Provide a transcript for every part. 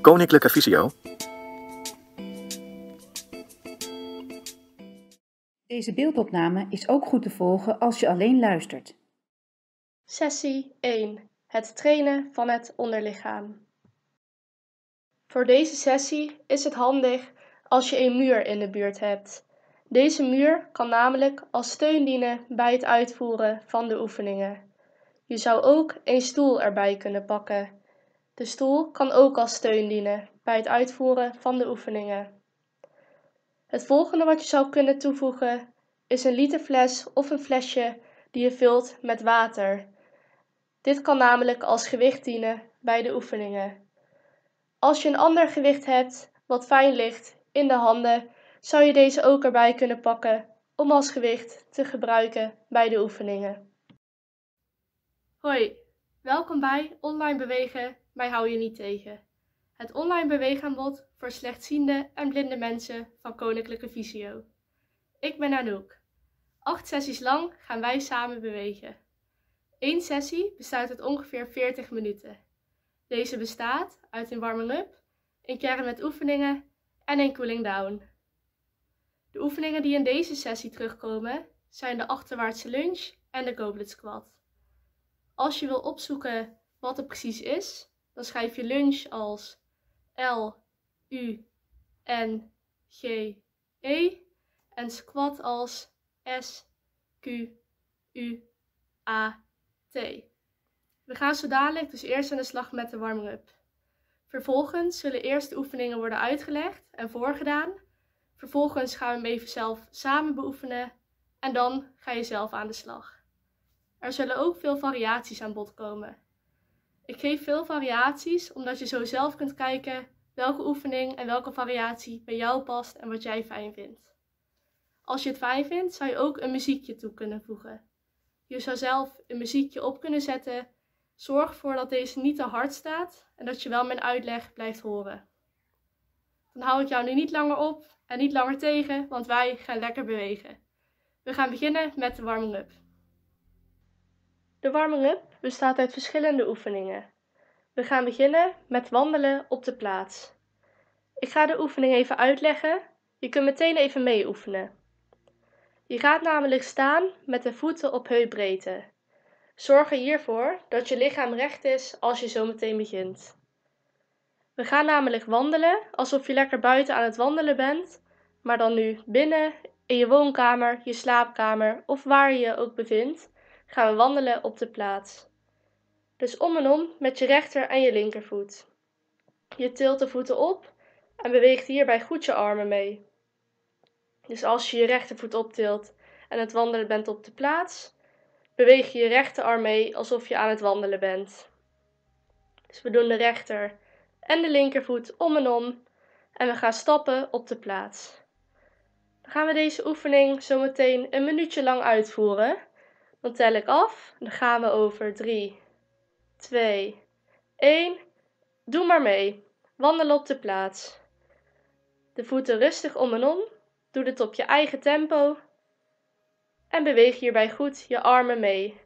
Koninklijke Visio. Deze beeldopname is ook goed te volgen als je alleen luistert. Sessie 1. Het trainen van het onderlichaam. Voor deze sessie is het handig als je een muur in de buurt hebt. Deze muur kan namelijk als steun dienen bij het uitvoeren van de oefeningen. Je zou ook een stoel erbij kunnen pakken. De stoel kan ook als steun dienen bij het uitvoeren van de oefeningen. Het volgende wat je zou kunnen toevoegen is een literfles of een flesje die je vult met water. Dit kan namelijk als gewicht dienen bij de oefeningen. Als je een ander gewicht hebt wat fijn ligt in de handen, zou je deze ook erbij kunnen pakken om als gewicht te gebruiken bij de oefeningen. Hoi, welkom bij Online Bewegen, mij hou je niet tegen. Het online beweegaanbod voor slechtziende en blinde mensen van Koninklijke Visio. Ik ben Anouk. Acht sessies lang gaan wij samen bewegen. Eén sessie bestaat uit ongeveer 40 minuten. Deze bestaat uit een warming-up, een kern met oefeningen en een cooling down. De oefeningen die in deze sessie terugkomen zijn de achterwaartse lunge en de goblet squat. Als je wil opzoeken wat het precies is, dan schrijf je lunge als L, U, N, G, E en squat als S, Q, U, A, T. We gaan zo dadelijk dus eerst aan de slag met de warming-up. Vervolgens zullen eerst de oefeningen worden uitgelegd en voorgedaan. Vervolgens gaan we hem even zelf samen beoefenen en dan ga je zelf aan de slag. Er zullen ook veel variaties aan bod komen. Ik geef veel variaties omdat je zo zelf kunt kijken welke oefening en welke variatie bij jou past en wat jij fijn vindt. Als je het fijn vindt, zou je ook een muziekje toe kunnen voegen. Je zou zelf een muziekje op kunnen zetten. Zorg ervoor dat deze niet te hard staat en dat je wel mijn uitleg blijft horen. Dan hou ik jou nu niet langer op en niet langer tegen, want wij gaan lekker bewegen. We gaan beginnen met de warming-up. De warming-up bestaat uit verschillende oefeningen. We gaan beginnen met wandelen op de plaats. Ik ga de oefening even uitleggen. Je kunt meteen even mee oefenen. Je gaat namelijk staan met de voeten op heupbreedte. Zorg er hiervoor dat je lichaam recht is als je zo meteen begint. We gaan namelijk wandelen alsof je lekker buiten aan het wandelen bent, maar dan nu binnen, in je woonkamer, je slaapkamer of waar je je ook bevindt, gaan we wandelen op de plaats. Dus om en om met je rechter en je linkervoet. Je tilt de voeten op en beweegt hierbij goed je armen mee. Dus als je je rechtervoet optilt en het wandelen bent op de plaats, beweeg je je rechterarm mee alsof je aan het wandelen bent. Dus we doen de rechter en de linkervoet om en om en we gaan stappen op de plaats. Dan gaan we deze oefening zo meteen een minuutje lang uitvoeren. Dan tel ik af. Dan gaan we over 3, 2, 1. Doe maar mee. Wandel op de plaats. De voeten rustig om en om. Doe dit op je eigen tempo. En beweeg hierbij goed je armen mee.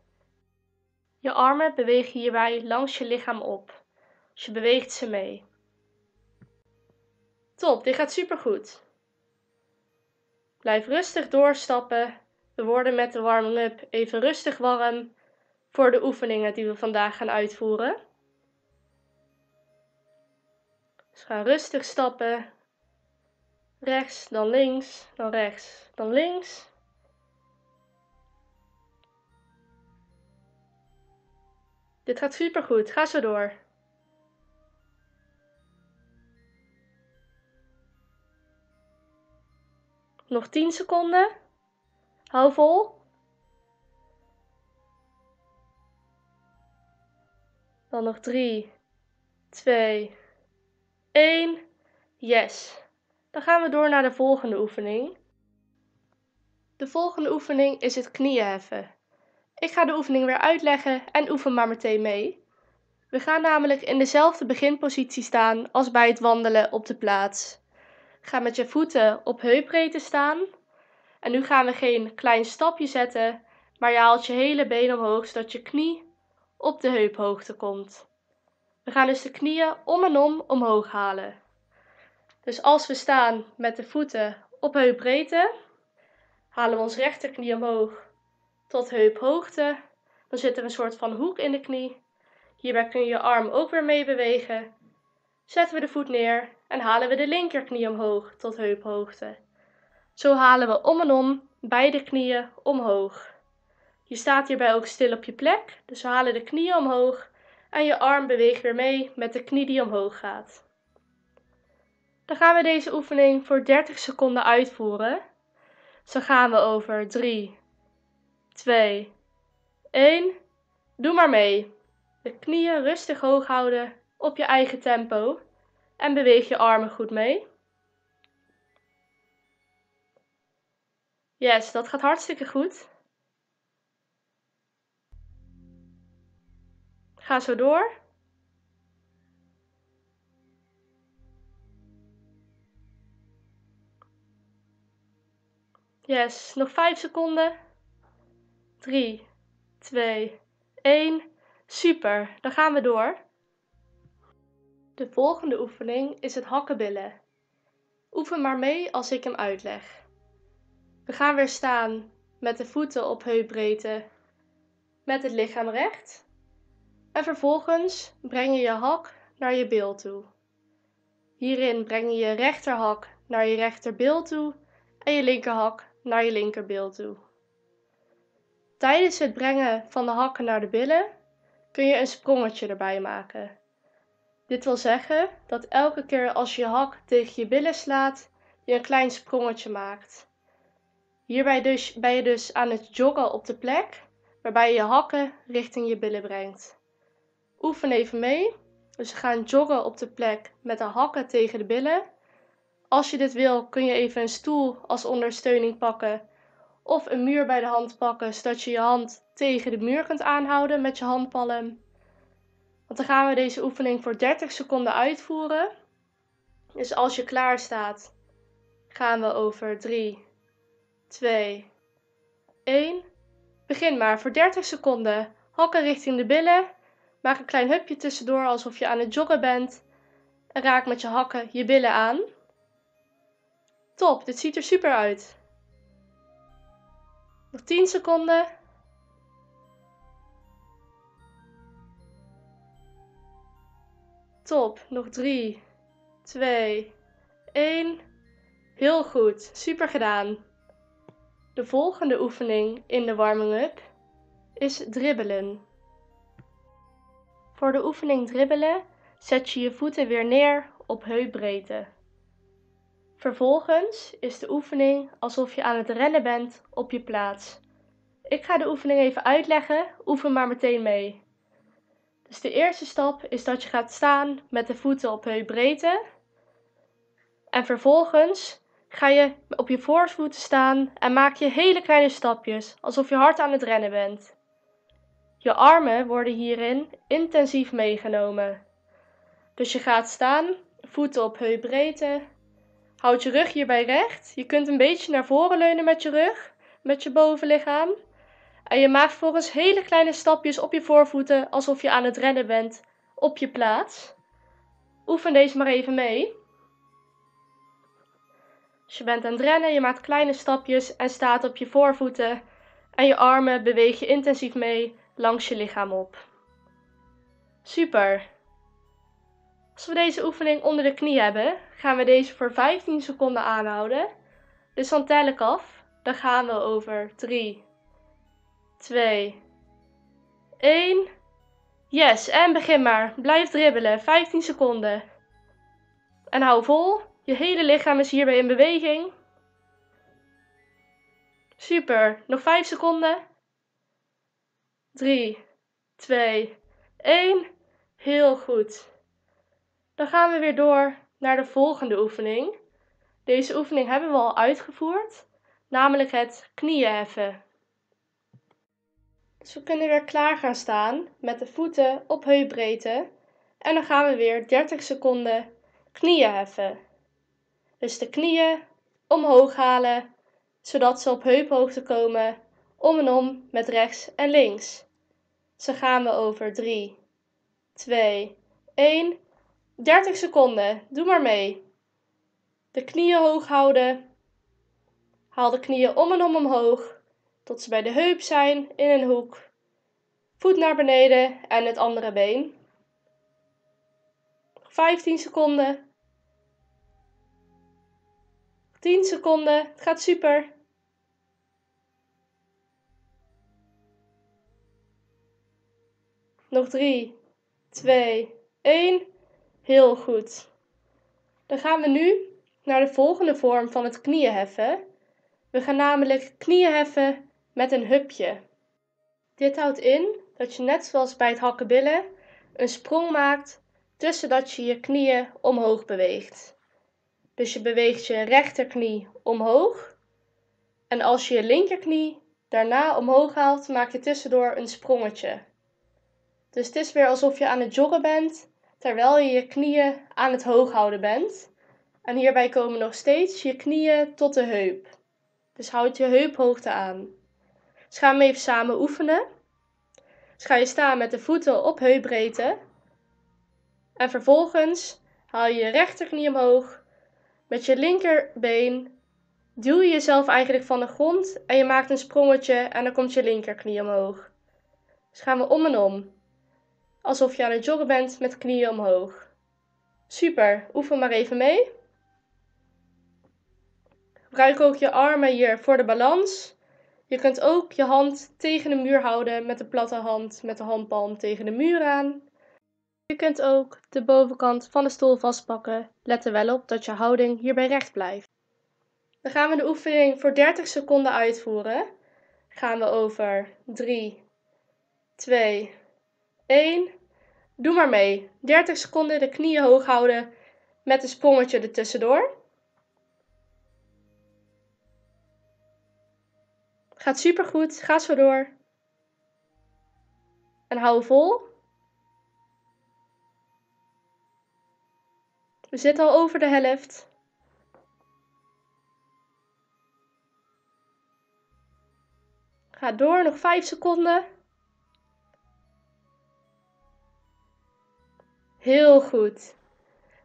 Je armen beweeg hierbij langs je lichaam op. Je beweegt ze mee. Top, dit gaat supergoed. Blijf rustig doorstappen. We worden met de warming-up even rustig warm voor de oefeningen die we vandaag gaan uitvoeren. Dus ga rustig stappen. Rechts, dan links, dan rechts, dan links. Dit gaat supergoed. Ga zo door. Nog 10 seconden. Hou vol. Dan nog 3, 2, 1. Yes. Dan gaan we door naar de volgende oefening. De volgende oefening is het knieën heffen. Ik ga de oefening weer uitleggen en oefen maar meteen mee. We gaan namelijk in dezelfde beginpositie staan als bij het wandelen op de plaats. Ga met je voeten op heupbreedte staan. En nu gaan we geen klein stapje zetten, maar je haalt je hele been omhoog zodat je knie op de heuphoogte komt. We gaan dus de knieën om en om omhoog halen. Dus als we staan met de voeten op heupbreedte, halen we ons rechterknie omhoog tot heuphoogte. Dan zit er een soort van hoek in de knie. Hierbij kun je je arm ook weer mee bewegen. Zetten we de voet neer en halen we de linkerknie omhoog tot heuphoogte. Zo halen we om en om beide knieën omhoog. Je staat hierbij ook stil op je plek, dus we halen de knieën omhoog en je arm beweegt weer mee met de knie die omhoog gaat. Dan gaan we deze oefening voor 30 seconden uitvoeren. Zo gaan we over 3, 2, 1. Doe maar mee. De knieën rustig hoog houden op je eigen tempo en beweeg je armen goed mee. Yes, dat gaat hartstikke goed. Ga zo door. Yes, nog 5 seconden. 3, 2, 1. Super, dan gaan we door. De volgende oefening is het hakkenbillen. Oefen maar mee als ik hem uitleg. We gaan weer staan met de voeten op heupbreedte, met het lichaam recht. En vervolgens breng je je hak naar je bil toe. Hierin breng je je rechterhak naar je rechterbil toe en je linkerhak naar je linkerbil toe. Tijdens het brengen van de hakken naar de billen kun je een sprongetje erbij maken. Dit wil zeggen dat elke keer als je je hak tegen je billen slaat, je een klein sprongetje maakt. Hierbij dus, ben je dus aan het joggen op de plek, waarbij je je hakken richting je billen brengt. Oefen even mee. Dus we gaan joggen op de plek met de hakken tegen de billen. Als je dit wil, kun je even een stoel als ondersteuning pakken of een muur bij de hand pakken, zodat je je hand tegen de muur kunt aanhouden met je handpalm. Want dan gaan we deze oefening voor 30 seconden uitvoeren. Dus als je klaar staat, gaan we over 3, 2, 1. Begin maar voor 30 seconden. Hakken richting de billen. Maak een klein hupje tussendoor alsof je aan het joggen bent. En raak met je hakken je billen aan. Top, dit ziet er super uit. Nog 10 seconden. Top, nog 3, 2, 1. Heel goed, super gedaan. De volgende oefening in de warming-up is dribbelen. Voor de oefening dribbelen zet je je voeten weer neer op heupbreedte. Vervolgens is de oefening alsof je aan het rennen bent op je plaats. Ik ga de oefening even uitleggen, oefen maar meteen mee. Dus de eerste stap is dat je gaat staan met de voeten op heupbreedte. En vervolgens ga je op je voorvoeten staan en maak je hele kleine stapjes, alsof je hard aan het rennen bent. Je armen worden hierin intensief meegenomen. Dus je gaat staan, voeten op heupbreedte. Houd je rug hierbij recht. Je kunt een beetje naar voren leunen met je rug, met je bovenlichaam. En je maakt volgens hele kleine stapjes op je voorvoeten, alsof je aan het rennen bent, op je plaats. Oefen deze maar even mee. Dus je bent aan het rennen, je maakt kleine stapjes en staat op je voorvoeten. En je armen beweeg je intensief mee langs je lichaam op. Super. Als we deze oefening onder de knie hebben, gaan we deze voor 15 seconden aanhouden. Dus dan tel ik af. Dan gaan we over 3, 2, 1. Yes, en begin maar. Blijf dribbelen. 15 seconden. En hou vol. Je hele lichaam is hierbij in beweging. Super. Nog 5 seconden. 3, 2, 1. Heel goed. Dan gaan we weer door naar de volgende oefening. Deze oefening hebben we al uitgevoerd, namelijk het knieën heffen. Dus we kunnen weer klaar gaan staan met de voeten op heupbreedte. En dan gaan we weer 30 seconden knieën heffen. Dus de knieën omhoog halen, zodat ze op heuphoogte komen, om en om met rechts en links. Zo gaan we over 3, 2, 1. 30 seconden. Doe maar mee. De knieën hoog houden. Haal de knieën om en om omhoog tot ze bij de heup zijn in een hoek. Voet naar beneden en het andere been. 15 seconden. 10 seconden. Het gaat super. Nog 3, 2, 1. Heel goed. Dan gaan we nu naar de volgende vorm van het knieën heffen. We gaan namelijk knieën heffen met een hupje. Dit houdt in dat je net zoals bij het hakkenbillen een sprong maakt tussen dat je je knieën omhoog beweegt. Dus je beweegt je rechterknie omhoog en als je je linkerknie daarna omhoog haalt, maak je tussendoor een sprongetje. Dus het is weer alsof je aan het joggen bent terwijl je je knieën aan het hoog houden bent. En hierbij komen nog steeds je knieën tot de heup. Dus houd je heuphoogte aan. Dus gaan we even samen oefenen. Dus ga je staan met de voeten op heupbreedte. En vervolgens haal je je rechterknie omhoog. Met je linkerbeen duw je jezelf eigenlijk van de grond en je maakt een sprongetje en dan komt je linkerknie omhoog. Dus gaan we om en om. Alsof je aan het joggen bent met knieën omhoog. Super, oefen maar even mee. Gebruik ook je armen hier voor de balans. Je kunt ook je hand tegen de muur houden met de platte hand met de handpalm tegen de muur aan. Je kunt ook de bovenkant van de stoel vastpakken. Let er wel op dat je houding hierbij recht blijft. Dan gaan we de oefening voor 30 seconden uitvoeren. Gaan we over 3, 2, 1. Doe maar mee. 30 seconden de knieën hoog houden met een sprongetje ertussendoor. Gaat supergoed. Ga zo door. En hou vol. We zitten al over de helft. Ga door, nog 5 seconden. Heel goed.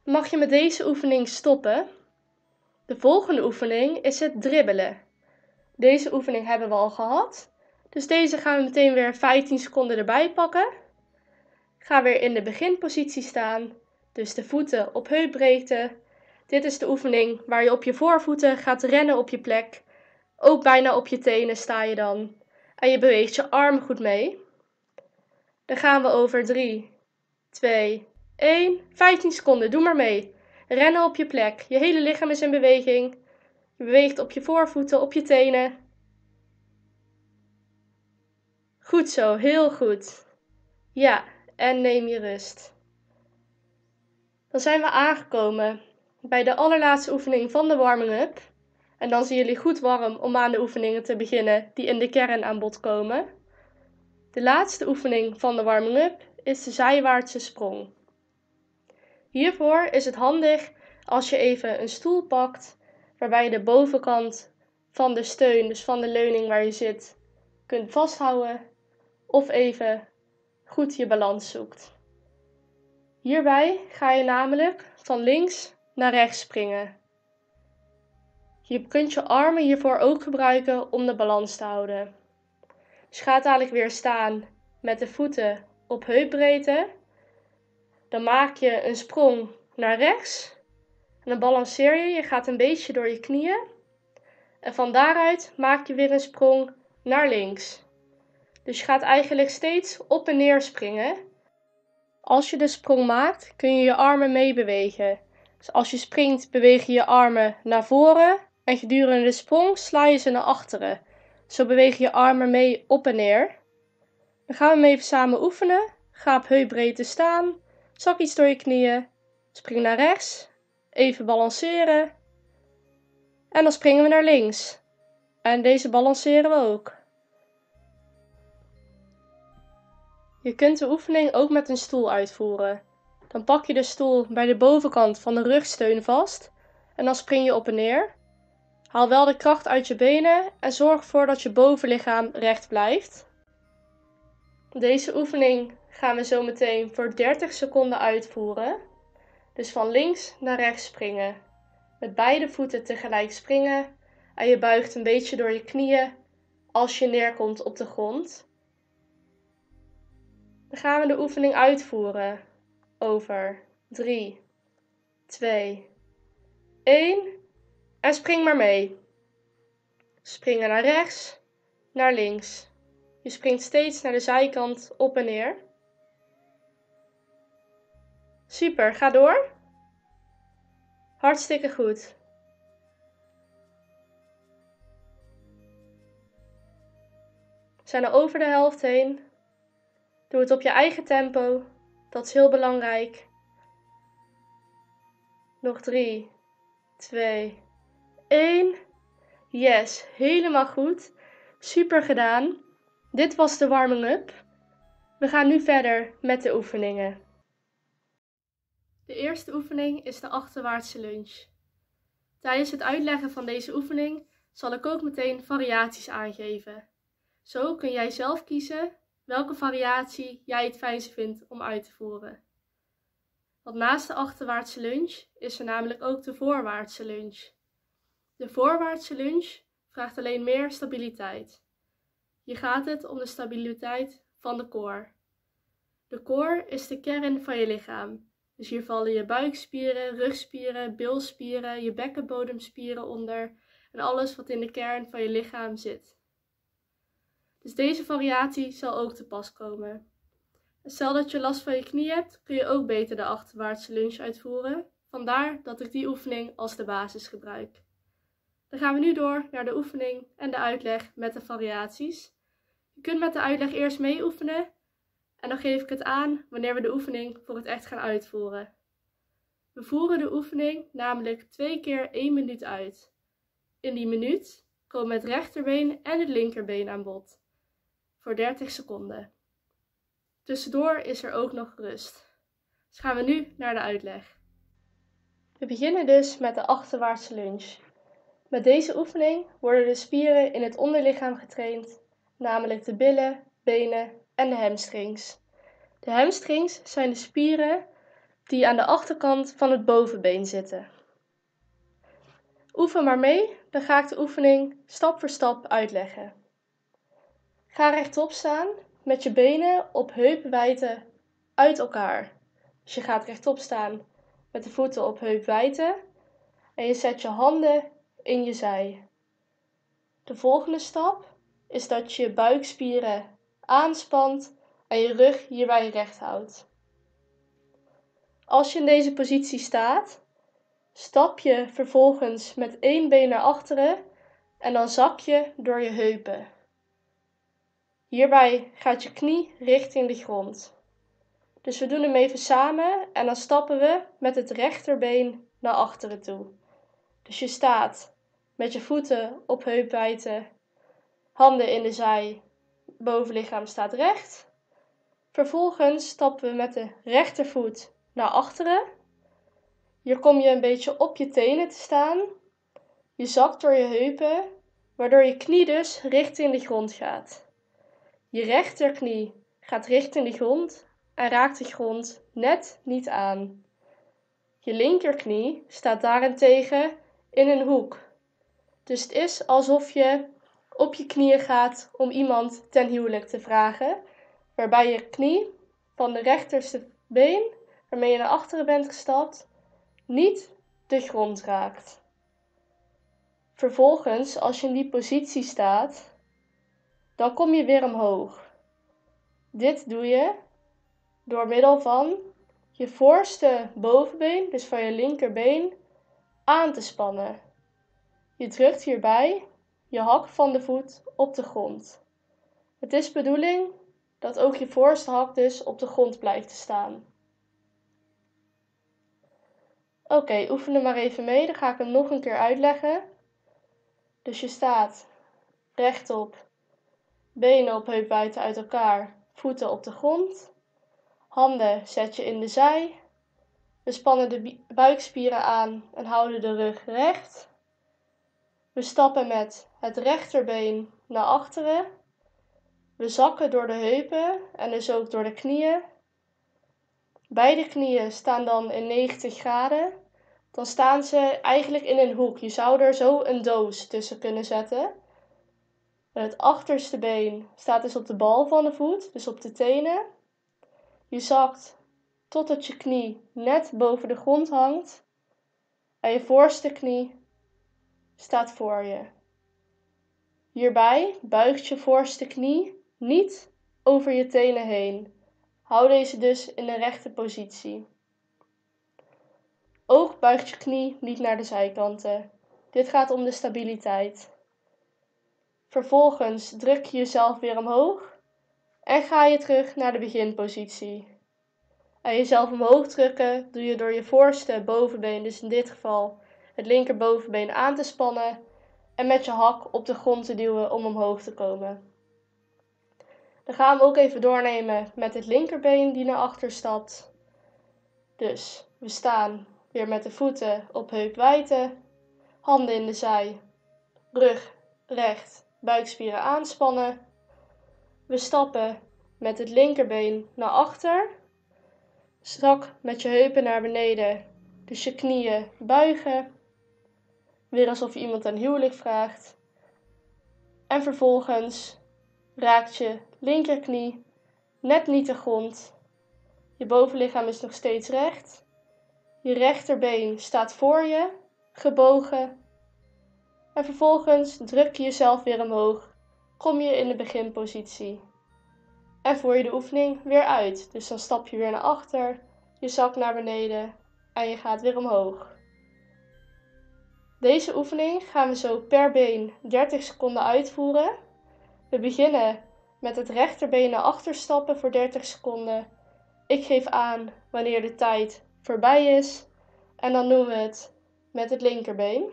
Mag je met deze oefening stoppen? De volgende oefening is het dribbelen. Deze oefening hebben we al gehad. Dus deze gaan we meteen weer 15 seconden erbij pakken. Ga weer in de beginpositie staan. Dus de voeten op heupbreedte. Dit is de oefening waar je op je voorvoeten gaat rennen op je plek. Ook bijna op je tenen sta je dan. En je beweegt je arm goed mee. Dan gaan we over 3, 2, 1. 15 seconden, doe maar mee. Rennen op je plek. Je hele lichaam is in beweging. Je beweegt op je voorvoeten, op je tenen. Goed zo, heel goed. Ja, en neem je rust. Dan zijn we aangekomen bij de allerlaatste oefening van de warming-up. En dan zijn jullie goed warm om aan de oefeningen te beginnen die in de kern aan bod komen. De laatste oefening van de warming-up is de zijwaartse sprong. Hiervoor is het handig als je even een stoel pakt waarbij je de bovenkant van de steun, dus van de leuning waar je zit, kunt vasthouden of even goed je balans zoekt. Hierbij ga je namelijk van links naar rechts springen. Je kunt je armen hiervoor ook gebruiken om de balans te houden. Dus gaat dadelijk weer staan met de voeten op heupbreedte. Dan maak je een sprong naar rechts en dan balanceer je, je gaat een beetje door je knieën. En van daaruit maak je weer een sprong naar links. Dus je gaat eigenlijk steeds op en neer springen. Als je de sprong maakt, kun je je armen meebewegen. Dus als je springt, beweeg je je armen naar voren en gedurende de sprong sla je ze naar achteren. Zo beweeg je je armen mee op en neer. Dan gaan we hem even samen oefenen. Ga op heupbreedte staan, zak iets door je knieën, spring naar rechts Even balanceren. En dan springen we naar links. En deze balanceren we ook. Je kunt de oefening ook met een stoel uitvoeren. Dan pak je de stoel bij de bovenkant van de rugsteun vast en dan spring je op en neer. Haal wel de kracht uit je benen en zorg ervoor dat je bovenlichaam recht blijft. Deze oefening gaan we zo meteen voor 30 seconden uitvoeren. Dus van links naar rechts springen. Met beide voeten tegelijk springen en je buigt een beetje door je knieën als je neerkomt op de grond. Dan gaan we de oefening uitvoeren over 3, 2, 1 en spring maar mee. Springen naar rechts, naar links. Je springt steeds naar de zijkant op en neer. Super, ga door. Hartstikke goed. We zijn er over de helft heen. Doe het op je eigen tempo. Dat is heel belangrijk. Nog drie, twee, één. Yes, helemaal goed. Super gedaan. Dit was de warming-up. We gaan nu verder met de oefeningen. De eerste oefening is de achterwaartse lunge. Tijdens het uitleggen van deze oefening zal ik ook meteen variaties aangeven. Zo kun jij zelf kiezen welke variatie jij het fijnst vindt om uit te voeren. Want naast de achterwaartse lunge is er namelijk ook de voorwaartse lunge. De voorwaartse lunge vraagt alleen meer stabiliteit. Je gaat het om de stabiliteit van de core. De core is de kern van je lichaam. Dus hier vallen je buikspieren, rugspieren, bilspieren, je bekkenbodemspieren onder en alles wat in de kern van je lichaam zit. Dus deze variatie zal ook te pas komen. Stel dat je last van je knie hebt, kun je ook beter de achterwaartse lunge uitvoeren. Vandaar dat ik die oefening als de basis gebruik. Dan gaan we nu door naar de oefening en de uitleg met de variaties. Je kunt met de uitleg eerst mee oefenen en dan geef ik het aan wanneer we de oefening voor het echt gaan uitvoeren. We voeren de oefening namelijk twee keer 1 minuut uit. In die minuut komen het rechterbeen en het linkerbeen aan bod voor 30 seconden. Tussendoor is er ook nog rust. Dus gaan we nu naar de uitleg. We beginnen dus met de achterwaartse lunge. Met deze oefening worden de spieren in het onderlichaam getraind, namelijk de billen, benen en de hamstrings. De hamstrings zijn de spieren die aan de achterkant van het bovenbeen zitten. Oefen maar mee, dan ga ik de oefening stap voor stap uitleggen. Ga rechtop staan met je benen op heupwijdte uit elkaar. Dus je gaat rechtop staan met de voeten op heupwijdte en je zet je handen in je zij. De volgende stap is dat je je buikspieren aanspant en je rug hierbij recht houdt. Als je in deze positie staat, stap je vervolgens met één been naar achteren en dan zak je door je heupen. Hierbij gaat je knie richting de grond. Dus we doen hem even samen en dan stappen we met het rechterbeen naar achteren toe. Dus je staat met je voeten op heupwijdte, handen in de zij, bovenlichaam staat recht. Vervolgens stappen we met de rechtervoet naar achteren. Hier kom je een beetje op je tenen te staan. Je zakt door je heupen, waardoor je knie dus richting de grond gaat. Je rechterknie gaat richting de grond en raakt de grond net niet aan. Je linkerknie staat daarentegen in een hoek. Dus het is alsof je op je knieën gaat om iemand ten huwelijk te vragen, waarbij je knie van de rechterste been, waarmee je naar achteren bent gestapt, niet de grond raakt. Vervolgens, als je in die positie staat, dan kom je weer omhoog. Dit doe je door middel van je voorste bovenbeen, dus van je linkerbeen, aan te spannen. Je drukt hierbij je hak van de voet op de grond. Het is bedoeling dat ook je voorste hak dus op de grond blijft staan. Oké, oefen er maar even mee. Dan ga ik hem nog een keer uitleggen. Dus je staat rechtop, benen op heupwijdte uit elkaar, voeten op de grond. Handen zet je in de zij. We spannen de buikspieren aan en houden de rug recht. We stappen met het rechterbeen naar achteren. We zakken door de heupen en dus ook door de knieën. Beide knieën staan dan in 90 graden. Dan staan ze eigenlijk in een hoek. Je zou er zo een doos tussen kunnen zetten. Het achterste been staat dus op de bal van de voet, dus op de tenen. Je zakt totdat je knie net boven de grond hangt. En je voorste knie staat voor je. Hierbij buigt je voorste knie niet over je tenen heen. Hou deze dus in de rechte positie. Ook buigt je knie niet naar de zijkanten. Dit gaat om de stabiliteit. Vervolgens druk je jezelf weer omhoog en ga je terug naar de beginpositie. En jezelf omhoog drukken doe je door je voorste bovenbeen, dus in dit geval het linkerbovenbeen aan te spannen en met je hak op de grond te duwen om omhoog te komen. Dan gaan we ook even doornemen met het linkerbeen die naar achter stapt. Dus we staan weer met de voeten op heupwijdte, handen in de zij, rug recht, buikspieren aanspannen. We stappen met het linkerbeen naar achter. Strak met je heupen naar beneden, dus je knieën buigen. Weer alsof je iemand aan huwelijk vraagt. En vervolgens raakt je linkerknie net niet de grond. Je bovenlichaam is nog steeds recht. Je rechterbeen staat voor je, gebogen. En vervolgens druk je jezelf weer omhoog. Kom je in de beginpositie. En voer je de oefening weer uit. Dus dan stap je weer naar achter, je zak naar beneden en je gaat weer omhoog. Deze oefening gaan we zo per been 30 seconden uitvoeren. We beginnen met het rechterbeen naar achter stappen voor 30 seconden. Ik geef aan wanneer de tijd voorbij is en dan doen we het met het linkerbeen.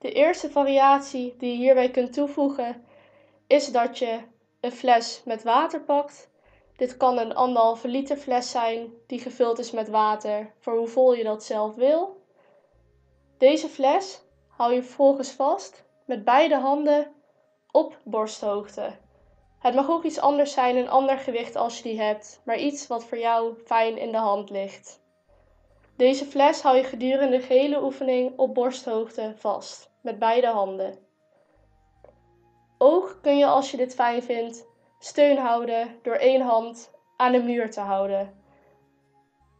De eerste variatie die je hierbij kunt toevoegen is dat je een fles met water pakt. Dit kan een anderhalve liter fles zijn die gevuld is met water voor hoe vol je dat zelf wil. Deze fles hou je vervolgens vast met beide handen op borsthoogte. Het mag ook iets anders zijn, een ander gewicht als je die hebt, maar iets wat voor jou fijn in de hand ligt. Deze fles hou je gedurende de gehele oefening op borsthoogte vast, met beide handen. Ook kun je, als je dit fijn vindt, steun houden door één hand aan de muur te houden.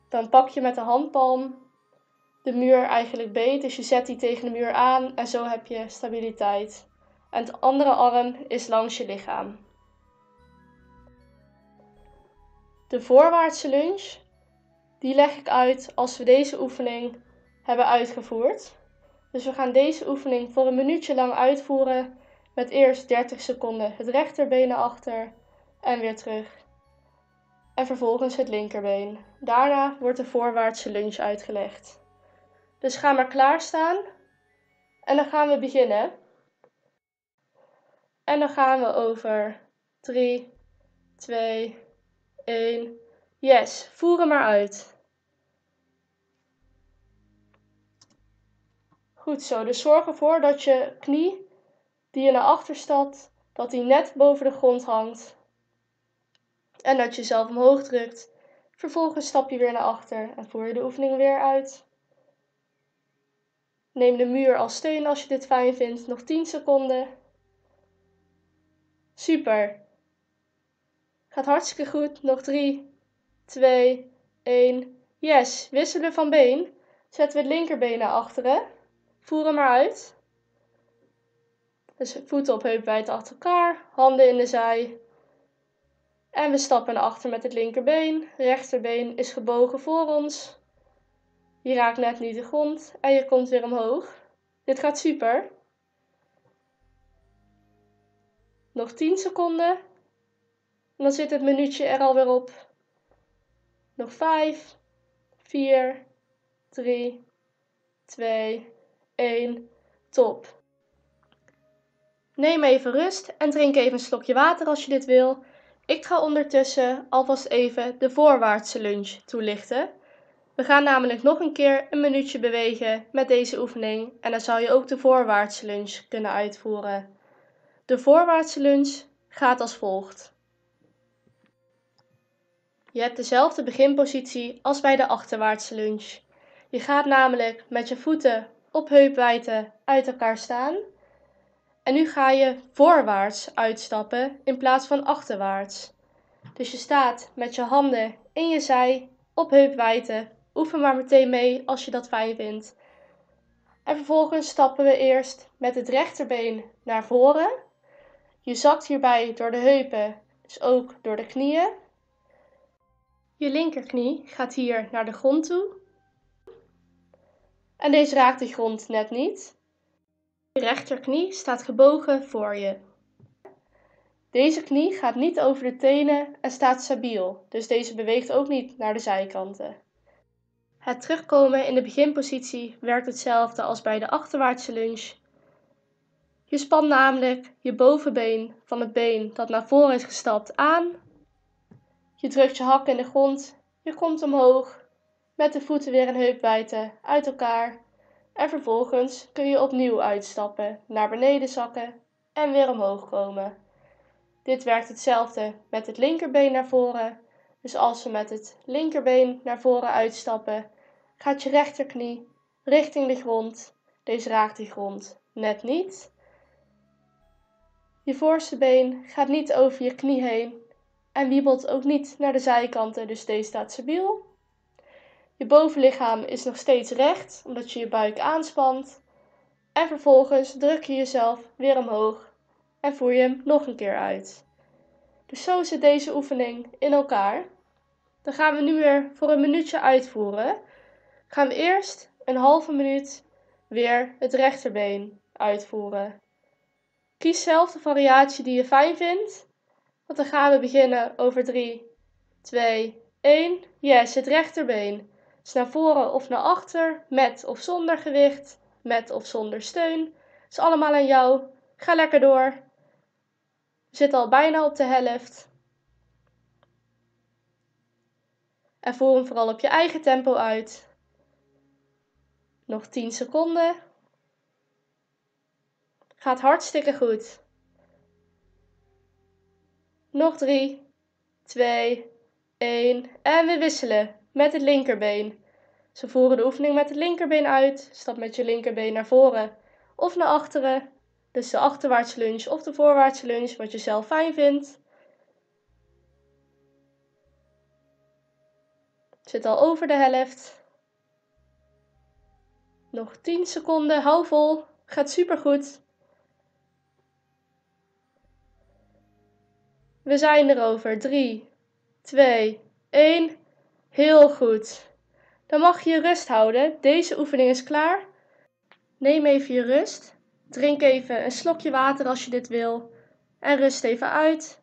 Dan pak je met de handpalm de muur eigenlijk beet. Dus je zet die tegen de muur aan en zo heb je stabiliteit. En de andere arm is langs je lichaam. De voorwaartse lunge, die leg ik uit als we deze oefening hebben uitgevoerd. Dus we gaan deze oefening voor een minuutje lang uitvoeren met eerst 30 seconden het rechterbeen naar achter en weer terug. En vervolgens het linkerbeen. Daarna wordt de voorwaartse lunge uitgelegd. Dus ga maar klaarstaan. En dan gaan we beginnen. En dan gaan we over 3, 2, 1. Yes, voer hem maar uit. Goed zo, dus zorg ervoor dat je knie die je naar achter stapt, dat die net boven de grond hangt. En dat je jezelf omhoog drukt. Vervolgens stap je weer naar achter en voer je de oefening weer uit. Neem de muur als steun als je dit fijn vindt. Nog 10 seconden. Super. Gaat hartstikke goed. Nog 3, 2, 1. Yes. Wisselen van been. Zetten we het linkerbeen naar achteren. Voer hem maar uit. Dus voeten op heupwijd achter elkaar. Handen in de zij. En we stappen naar achter met het linkerbeen. Rechterbeen is gebogen voor ons. Je raakt net niet de grond en je komt weer omhoog. Dit gaat super. Nog 10 seconden. En dan zit het minuutje er alweer op. Nog 5, 4, 3, 2, 1. Top. Neem even rust en drink even een slokje water als je dit wil. Ik ga ondertussen alvast even de voorwaartse lunge toelichten. We gaan namelijk nog een keer een minuutje bewegen met deze oefening en dan zou je ook de voorwaartse lunge kunnen uitvoeren. De voorwaartse lunge gaat als volgt. Je hebt dezelfde beginpositie als bij de achterwaartse lunge. Je gaat namelijk met je voeten op heupwijdte uit elkaar staan. En nu ga je voorwaarts uitstappen in plaats van achterwaarts. Dus je staat met je handen in je zij op heupwijdte. Oefen maar meteen mee als je dat fijn vindt. En vervolgens stappen we eerst met het rechterbeen naar voren. Je zakt hierbij door de heupen, dus ook door de knieën. Je linkerknie gaat hier naar de grond toe. En deze raakt de grond net niet. Je rechterknie staat gebogen voor je. Deze knie gaat niet over de tenen en staat stabiel, dus deze beweegt ook niet naar de zijkanten. Het terugkomen in de beginpositie werkt hetzelfde als bij de achterwaartse lunge. Je spant namelijk je bovenbeen van het been dat naar voren is gestapt aan. Je drukt je hak in de grond, je komt omhoog, met de voeten weer een heupwijdte uit elkaar. En vervolgens kun je opnieuw uitstappen, naar beneden zakken en weer omhoog komen. Dit werkt hetzelfde met het linkerbeen naar voren. Dus als we met het linkerbeen naar voren uitstappen, gaat je rechterknie richting de grond. Deze raakt die grond net niet. Je voorste been gaat niet over je knie heen en wiebelt ook niet naar de zijkanten, dus deze staat stabiel. Je bovenlichaam is nog steeds recht, omdat je je buik aanspant. En vervolgens druk je jezelf weer omhoog en voer je hem nog een keer uit. Dus zo zit deze oefening in elkaar. Dan gaan we nu weer voor een minuutje uitvoeren. Gaan we eerst een halve minuut weer het rechterbeen uitvoeren. Kies zelf de variatie die je fijn vindt. Want dan gaan we beginnen over 3, 2, 1. Yes, het rechterbeen. Dus naar voren of naar achter, met of zonder gewicht, met of zonder steun. Het is allemaal aan jou. Ga lekker door. We zitten al bijna op de helft. En voer hem vooral op je eigen tempo uit. Nog 10 seconden. Gaat hartstikke goed. Nog 3, 2, 1 en we wisselen met het linkerbeen. Ze voeren de oefening met het linkerbeen uit. Stap met je linkerbeen naar voren of naar achteren. Dus de achterwaartse lunge of de voorwaartse lunge, wat je zelf fijn vindt. Zit al over de helft. Nog 10 seconden, hou vol. Gaat supergoed. We zijn er over. 3, 2, 1. Heel goed. Dan mag je je rust houden. Deze oefening is klaar. Neem even je rust. Drink even een slokje water als je dit wil. En rust even uit.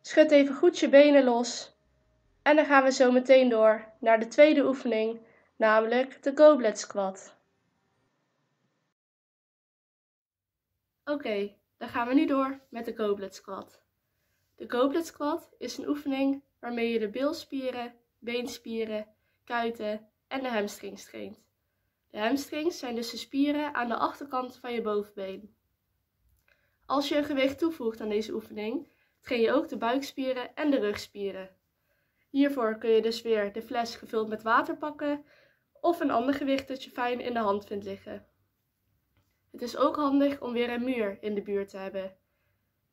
Schud even goed je benen los. En dan gaan we zo meteen door naar de tweede oefening, namelijk de goblet squat. Oké, dan gaan we nu door met de goblet squat. De goblet squat is een oefening waarmee je de bilspieren, beenspieren, kuiten en de hamstrings traint. De hamstrings zijn dus de spieren aan de achterkant van je bovenbeen. Als je een gewicht toevoegt aan deze oefening, train je ook de buikspieren en de rugspieren. Hiervoor kun je dus weer de fles gevuld met water pakken of een ander gewicht dat je fijn in de hand vindt liggen. Het is ook handig om weer een muur in de buurt te hebben.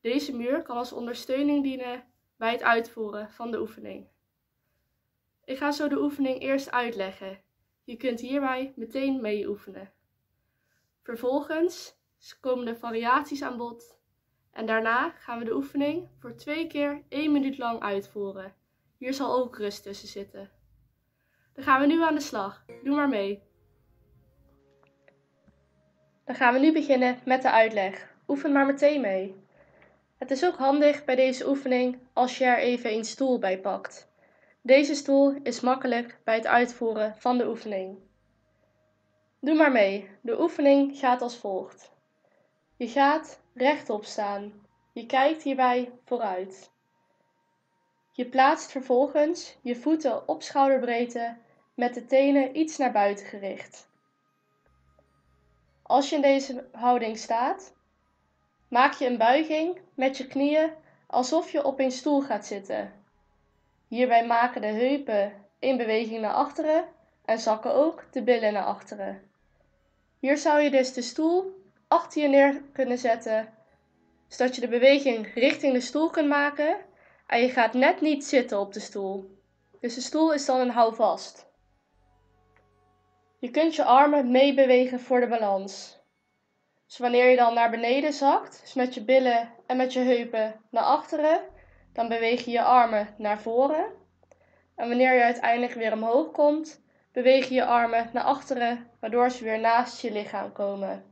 Deze muur kan als ondersteuning dienen bij het uitvoeren van de oefening. Ik ga zo de oefening eerst uitleggen. Je kunt hierbij meteen mee oefenen. Vervolgens komen de variaties aan bod en daarna gaan we de oefening voor twee keer 1 minuut lang uitvoeren. Hier zal ook rust tussen zitten. Dan gaan we nu aan de slag. Doe maar mee. Dan gaan we nu beginnen met de uitleg. Oefen maar meteen mee. Het is ook handig bij deze oefening als je er even een stoel bij pakt. Deze stoel is makkelijk bij het uitvoeren van de oefening. Doe maar mee. De oefening gaat als volgt. Je gaat rechtop staan. Je kijkt hierbij vooruit. Je plaatst vervolgens je voeten op schouderbreedte met de tenen iets naar buiten gericht. Als je in deze houding staat, maak je een buiging met je knieën alsof je op een stoel gaat zitten. Hierbij maken de heupen in beweging naar achteren en zakken ook de billen naar achteren. Hier zou je dus de stoel achter je neer kunnen zetten, zodat je de beweging richting de stoel kunt maken en je gaat net niet zitten op de stoel. Dus de stoel is dan een houvast. Je kunt je armen meebewegen voor de balans. Dus wanneer je dan naar beneden zakt, dus met je billen en met je heupen naar achteren, dan beweeg je je armen naar voren. En wanneer je uiteindelijk weer omhoog komt, beweeg je je armen naar achteren, waardoor ze weer naast je lichaam komen.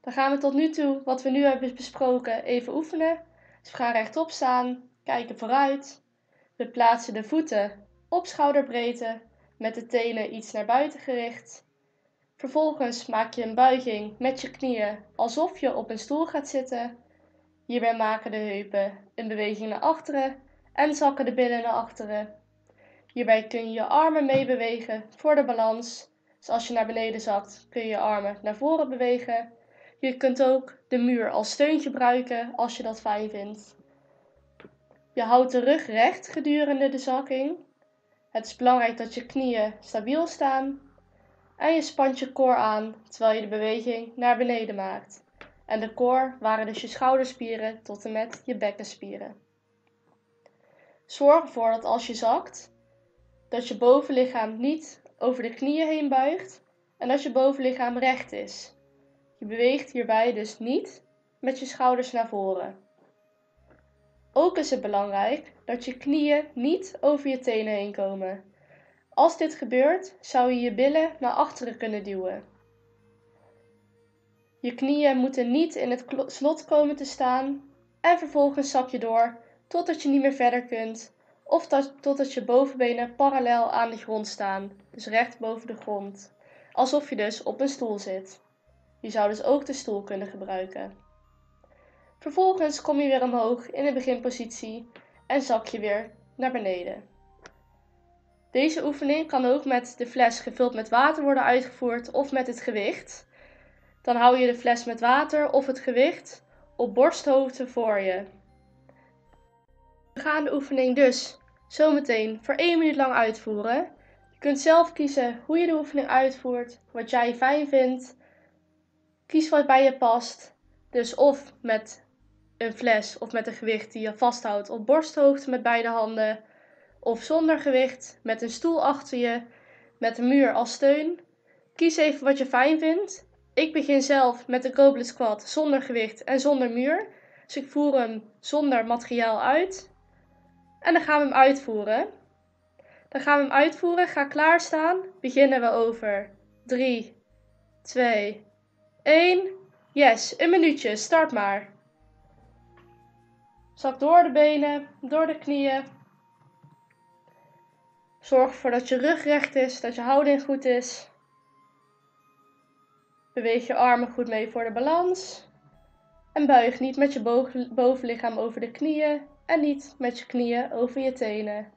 Dan gaan we tot nu toe, wat we nu hebben besproken, even oefenen. Dus we gaan rechtop staan, kijken vooruit. We plaatsen de voeten op schouderbreedte met de tenen iets naar buiten gericht. Vervolgens maak je een buiging met je knieën alsof je op een stoel gaat zitten. Hierbij maken de heupen een beweging naar achteren en zakken de billen naar achteren. Hierbij kun je je armen meebewegen voor de balans. Dus als je naar beneden zakt, kun je je armen naar voren bewegen. Je kunt ook de muur als steun gebruiken als je dat fijn vindt. Je houdt de rug recht gedurende de zakking. Het is belangrijk dat je knieën stabiel staan. En je spant je core aan terwijl je de beweging naar beneden maakt. En de core waren dus je schouderspieren tot en met je bekkenspieren. Zorg ervoor dat als je zakt, dat je bovenlichaam niet over de knieën heen buigt en dat je bovenlichaam recht is. Je beweegt hierbij dus niet met je schouders naar voren. Ook is het belangrijk dat je knieën niet over je tenen heen komen. Als dit gebeurt, zou je je billen naar achteren kunnen duwen. Je knieën moeten niet in het slot komen te staan en vervolgens zak je door totdat je niet meer verder kunt of dat, totdat je bovenbenen parallel aan de grond staan, dus recht boven de grond, alsof je dus op een stoel zit. Je zou dus ook de stoel kunnen gebruiken. Vervolgens kom je weer omhoog in de beginpositie en zak je weer naar beneden. Deze oefening kan ook met de fles gevuld met water worden uitgevoerd of met het gewicht. Dan hou je de fles met water of het gewicht op borsthoogte voor je. We gaan de oefening dus zometeen voor 1 minuut lang uitvoeren. Je kunt zelf kiezen hoe je de oefening uitvoert, wat jij fijn vindt. Kies wat bij je past. Dus of met een fles of met een gewicht die je vasthoudt op borsthoogte met beide handen. Of zonder gewicht, met een stoel achter je, met een muur als steun. Kies even wat je fijn vindt. Ik begin zelf met de goblet squat zonder gewicht en zonder muur. Dus ik voer hem zonder materiaal uit. En dan gaan we hem uitvoeren. Dan gaan we hem uitvoeren. Ga klaarstaan. Beginnen we over 3, 2, 1. Yes, een minuutje. Start maar. Zak door de benen, door de knieën. Zorg ervoor dat je rug recht is, dat je houding goed is. Beweeg je armen goed mee voor de balans. En buig niet met je bovenlichaam over de knieën en niet met je knieën over je tenen.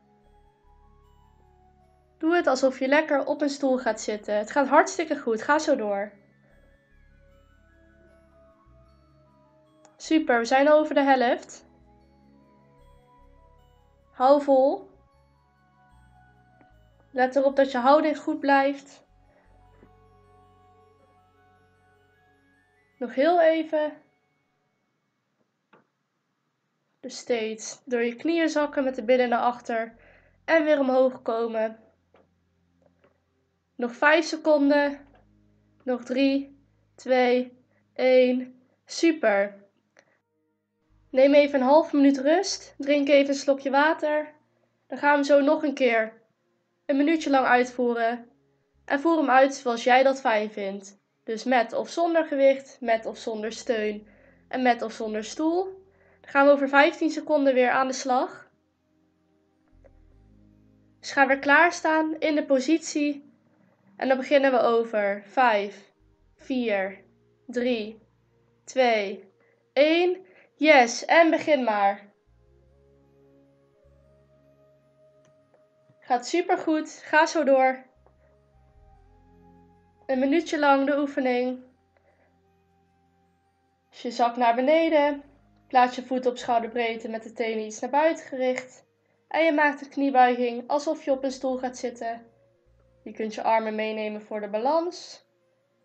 Doe het alsof je lekker op een stoel gaat zitten. Het gaat hartstikke goed. Ga zo door. Super, we zijn over de helft. Hou vol. Let erop dat je houding goed blijft. Nog heel even. Dus steeds door je knieën zakken met de billen naar achter en weer omhoog komen. Nog 5 seconden. Nog 3, 2, 1. Super. Neem even een half minuut rust. Drink even een slokje water. Dan gaan we zo nog een keer een minuutje lang uitvoeren. En voer hem uit zoals jij dat fijn vindt. Dus met of zonder gewicht, met of zonder steun en met of zonder stoel. Dan gaan we over 15 seconden weer aan de slag. Dus ga weer klaarstaan in de positie. En dan beginnen we over 5, 4, 3, 2, 1. Yes, en begin maar. Gaat super goed. Ga zo door. Een minuutje lang de oefening. Je zak naar beneden. Plaats je voet op schouderbreedte met de tenen iets naar buiten gericht. En je maakt de kniebuiging alsof je op een stoel gaat zitten. Je kunt je armen meenemen voor de balans.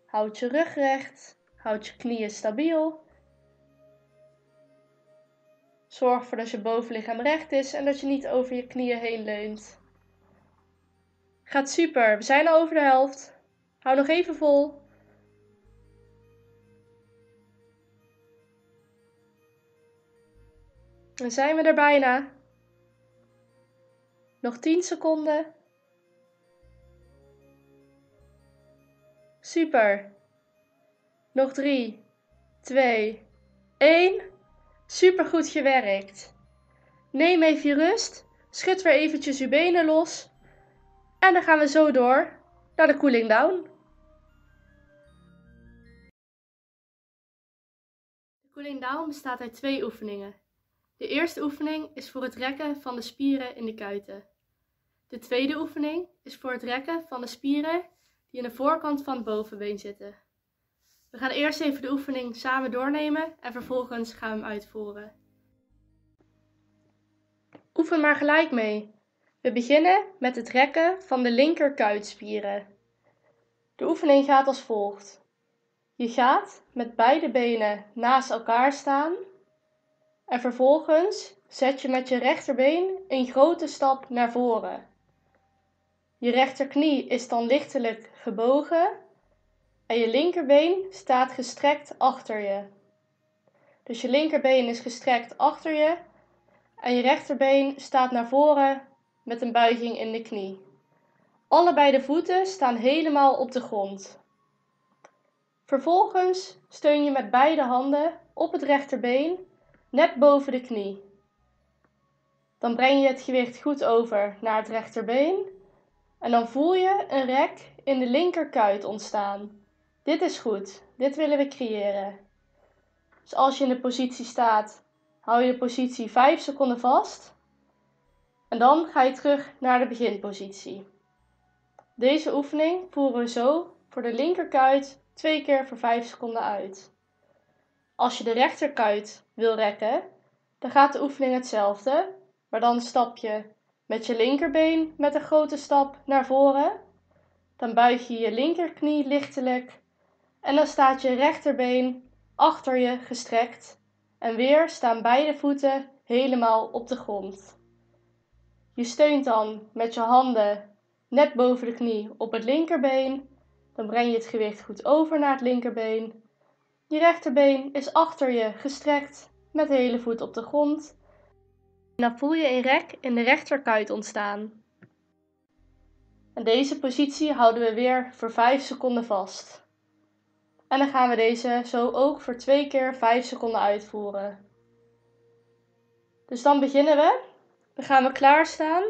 Houd je rug recht. Houd je knieën stabiel. Zorg ervoor dat je bovenlichaam recht is en dat je niet over je knieën heen leunt. Gaat super, we zijn al over de helft. Hou nog even vol. Dan zijn we er bijna. Nog 10 seconden. Super. Nog 3, 2, 1. Super goed gewerkt. Neem even je rust. Schud weer eventjes je benen los. En dan gaan we zo door naar de cooling down. Cooling down bestaat uit twee oefeningen. De eerste oefening is voor het rekken van de spieren in de kuiten. De tweede oefening is voor het rekken van de spieren die in de voorkant van het bovenbeen zitten. We gaan eerst even de oefening samen doornemen en vervolgens gaan we hem uitvoeren. Oefen maar gelijk mee. We beginnen met het rekken van de linkerkuitspieren. De oefening gaat als volgt. Je gaat met beide benen naast elkaar staan en vervolgens zet je met je rechterbeen een grote stap naar voren. Je rechterknie is dan lichtelijk gebogen en je linkerbeen staat gestrekt achter je. Dus je linkerbeen is gestrekt achter je en je rechterbeen staat naar voren met een buiging in de knie. Allebei de voeten staan helemaal op de grond. Vervolgens steun je met beide handen op het rechterbeen net boven de knie. Dan breng je het gewicht goed over naar het rechterbeen en dan voel je een rek in de linkerkuit ontstaan. Dit is goed, dit willen we creëren. Dus als je in de positie staat, hou je de positie 5 seconden vast en dan ga je terug naar de beginpositie. Deze oefening voeren we zo voor de linkerkuit twee keer voor 5 seconden uit. Als je de rechterkuit wil rekken, dan gaat de oefening hetzelfde, maar dan stap je met je linkerbeen met een grote stap naar voren. Dan buig je je linkerknie lichtelijk en dan staat je rechterbeen achter je gestrekt en weer staan beide voeten helemaal op de grond. Je steunt dan met je handen net boven de knie op het linkerbeen. Dan breng je het gewicht goed over naar het linkerbeen. Je rechterbeen is achter je gestrekt met de hele voet op de grond. En dan voel je een rek in de rechterkuit ontstaan. En deze positie houden we weer voor 5 seconden vast. En dan gaan we deze zo ook voor twee keer 5 seconden uitvoeren. Dus dan beginnen we. Dan gaan we klaarstaan.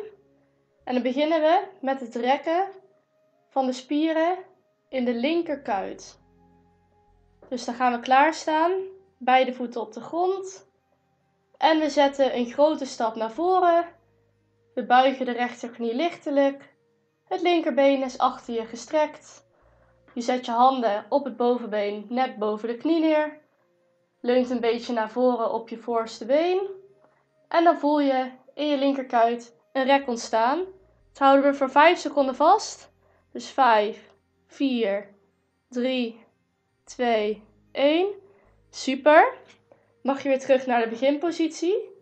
En dan beginnen we met het rekken van de spieren in de linkerkuit. Dus dan gaan we klaarstaan, beide voeten op de grond. En we zetten een grote stap naar voren. We buigen de rechterknie lichtelijk. Het linkerbeen is achter je gestrekt. Je zet je handen op het bovenbeen net boven de knie neer. Leunt een beetje naar voren op je voorste been. En dan voel je in je linkerkuit een rek ontstaan. Dat houden we voor 5 seconden vast. Dus 5, 4, 3, 2, 1. Super. Mag je weer terug naar de beginpositie.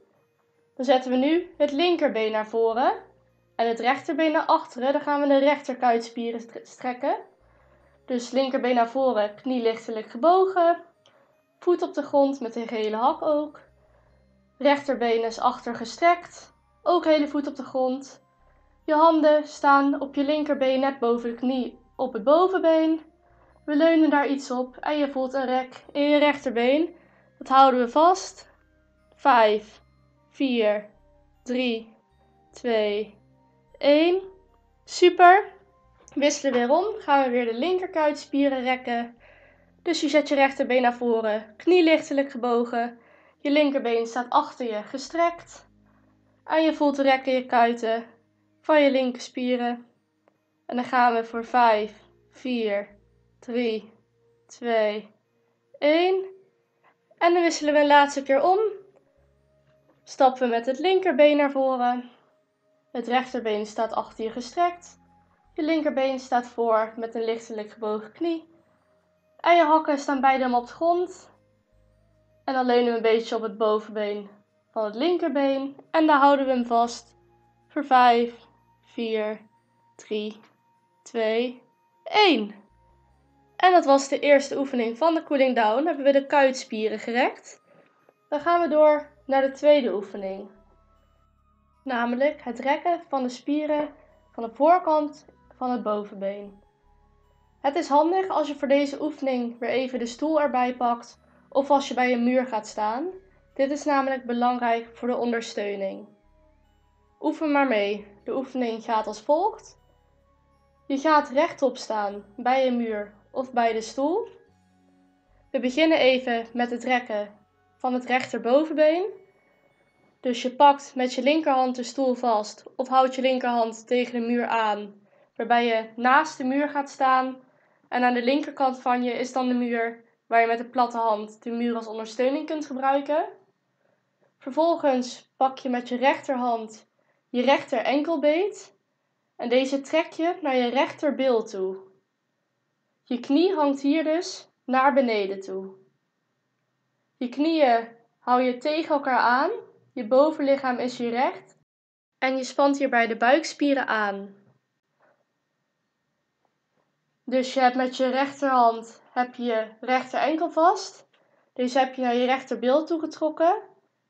Dan zetten we nu het linkerbeen naar voren en het rechterbeen naar achteren. Dan gaan we de rechterkuitspieren strekken. Dus linkerbeen naar voren, knie lichtelijk gebogen. Voet op de grond met een gele hak ook. Rechterbeen is achter gestrekt. Ook hele voet op de grond. Je handen staan op je linkerbeen net boven de knie op het bovenbeen. We leunen daar iets op en je voelt een rek in je rechterbeen. Dat houden we vast. 5, 4, 3, 2, 1. Super. Wisselen weer om. Gaan we weer de linkerkuitspieren rekken. Dus je zet je rechterbeen naar voren, knie lichtelijk gebogen. Je linkerbeen staat achter je gestrekt. En je voelt de rek in je kuiten van je linkerspieren. En dan gaan we voor 5, 4, 3, 2, 1. En dan wisselen we een laatste keer om. stappen we met het linkerbeen naar voren. Het rechterbeen staat achter je gestrekt. Je linkerbeen staat voor met een lichtelijk gebogen knie. En je hakken staan beide op de grond. En dan leunen we een beetje op het bovenbeen van het linkerbeen. En daar houden we hem vast voor 5, 4, 3, 2, 1. En dat was de eerste oefening van de cooling down. Hebben we de kuitspieren gerekt. Dan gaan we door naar de tweede oefening. Namelijk het rekken van de spieren van de voorkant van het bovenbeen. Het is handig als je voor deze oefening weer even de stoel erbij pakt of als je bij een muur gaat staan. Dit is namelijk belangrijk voor de ondersteuning. Oefen maar mee. De oefening gaat als volgt. Je gaat rechtop staan bij een muur of bij de stoel. We beginnen even met het rekken van het rechterbovenbeen. Dus je pakt met je linkerhand de stoel vast of houdt je linkerhand tegen de muur aan, waarbij je naast de muur gaat staan. En aan de linkerkant van je is dan de muur waar je met de platte hand de muur als ondersteuning kunt gebruiken. Vervolgens pak je met je rechterhand je rechter enkelbeet en deze trek je naar je rechterbil toe. Je knie hangt hier dus naar beneden toe. Je knieën hou je tegen elkaar aan, je bovenlichaam is hier recht en je spant hierbij de buikspieren aan. Dus je hebt met je rechterhand heb je rechter enkel vast. Deze heb je naar je rechterbil toegetrokken.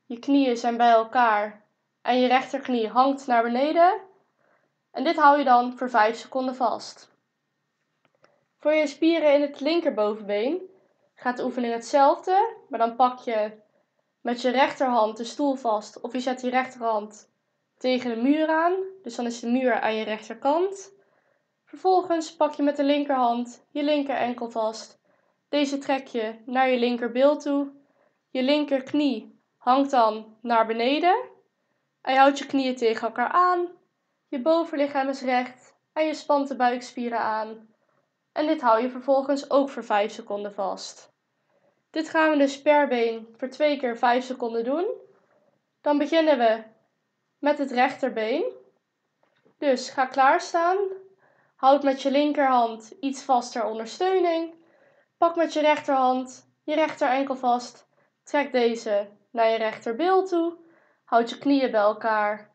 Je knieën zijn bij elkaar en je rechterknie hangt naar beneden. En dit hou je dan voor 5 seconden vast. Voor je spieren in het linkerbovenbeen gaat de oefening hetzelfde, maar dan pak je met je rechterhand de stoel vast of je zet je rechterhand tegen de muur aan. Dus dan is de muur aan je rechterkant. Vervolgens pak je met de linkerhand je linker enkel vast. Deze trek je naar je linkerbil toe. Je linkerknie hangt dan naar beneden. En je houdt je knieën tegen elkaar aan. Je bovenlichaam is recht en je spant de buikspieren aan. En dit hou je vervolgens ook voor 5 seconden vast. Dit gaan we dus per been voor 2 keer 5 seconden doen. Dan beginnen we met het rechterbeen. Dus ga klaarstaan. Houd met je linkerhand iets vaster ondersteuning. Pak met je rechterhand je rechter enkel vast. Trek deze naar je rechterbil toe. Houd je knieën bij elkaar.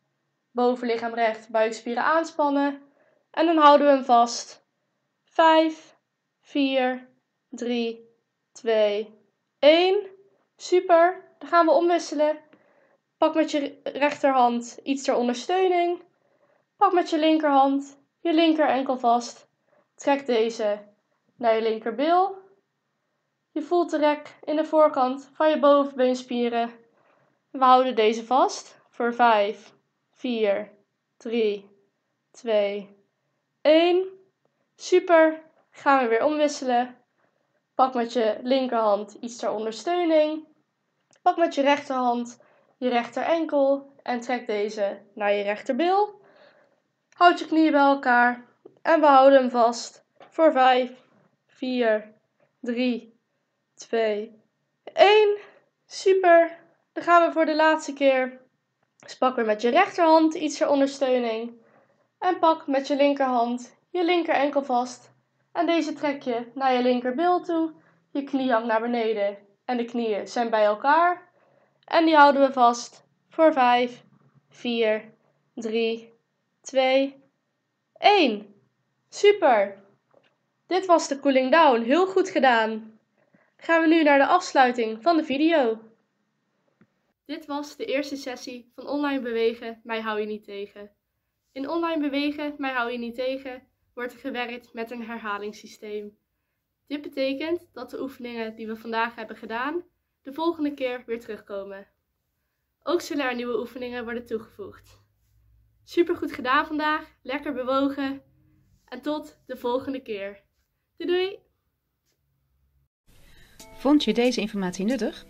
Bovenlichaam recht, buikspieren aanspannen. En dan houden we hem vast. 5, 4, 3, 2, 1. Super. Dan gaan we omwisselen. Pak met je rechterhand iets ter ondersteuning. Pak met je linkerhand je linker enkel vast. Trek deze naar je linkerbil. Je voelt de rek in de voorkant van je bovenbeenspieren. We houden deze vast voor 5, 4, 3, 2, 1. Super. Gaan we weer omwisselen. Pak met je linkerhand iets ter ondersteuning. Pak met je rechterhand je rechter enkel en trek deze naar je rechterbil. Houd je knieën bij elkaar en we houden hem vast voor 5, 4, 3, 2, 1. Super. Dan gaan we voor de laatste keer. Dus pak weer met je rechterhand iets ter ondersteuning. En pak met je linkerhand je linker enkel vast. En deze trek je naar je linkerbil toe. Je knie hangt naar beneden en de knieën zijn bij elkaar. En die houden we vast voor 5, 4, 3, 2, 1. Super! Dit was de cooling down. Heel goed gedaan. Gaan we nu naar de afsluiting van de video. Dit was de eerste sessie van online bewegen, mij hou je niet tegen. In online bewegen, mij hou je niet tegen, wordt er gewerkt met een herhalingssysteem. Dit betekent dat de oefeningen die we vandaag hebben gedaan, de volgende keer weer terugkomen. Ook zullen er nieuwe oefeningen worden toegevoegd. Super goed gedaan vandaag, lekker bewogen en tot de volgende keer. Doei doei! Vond je deze informatie nuttig?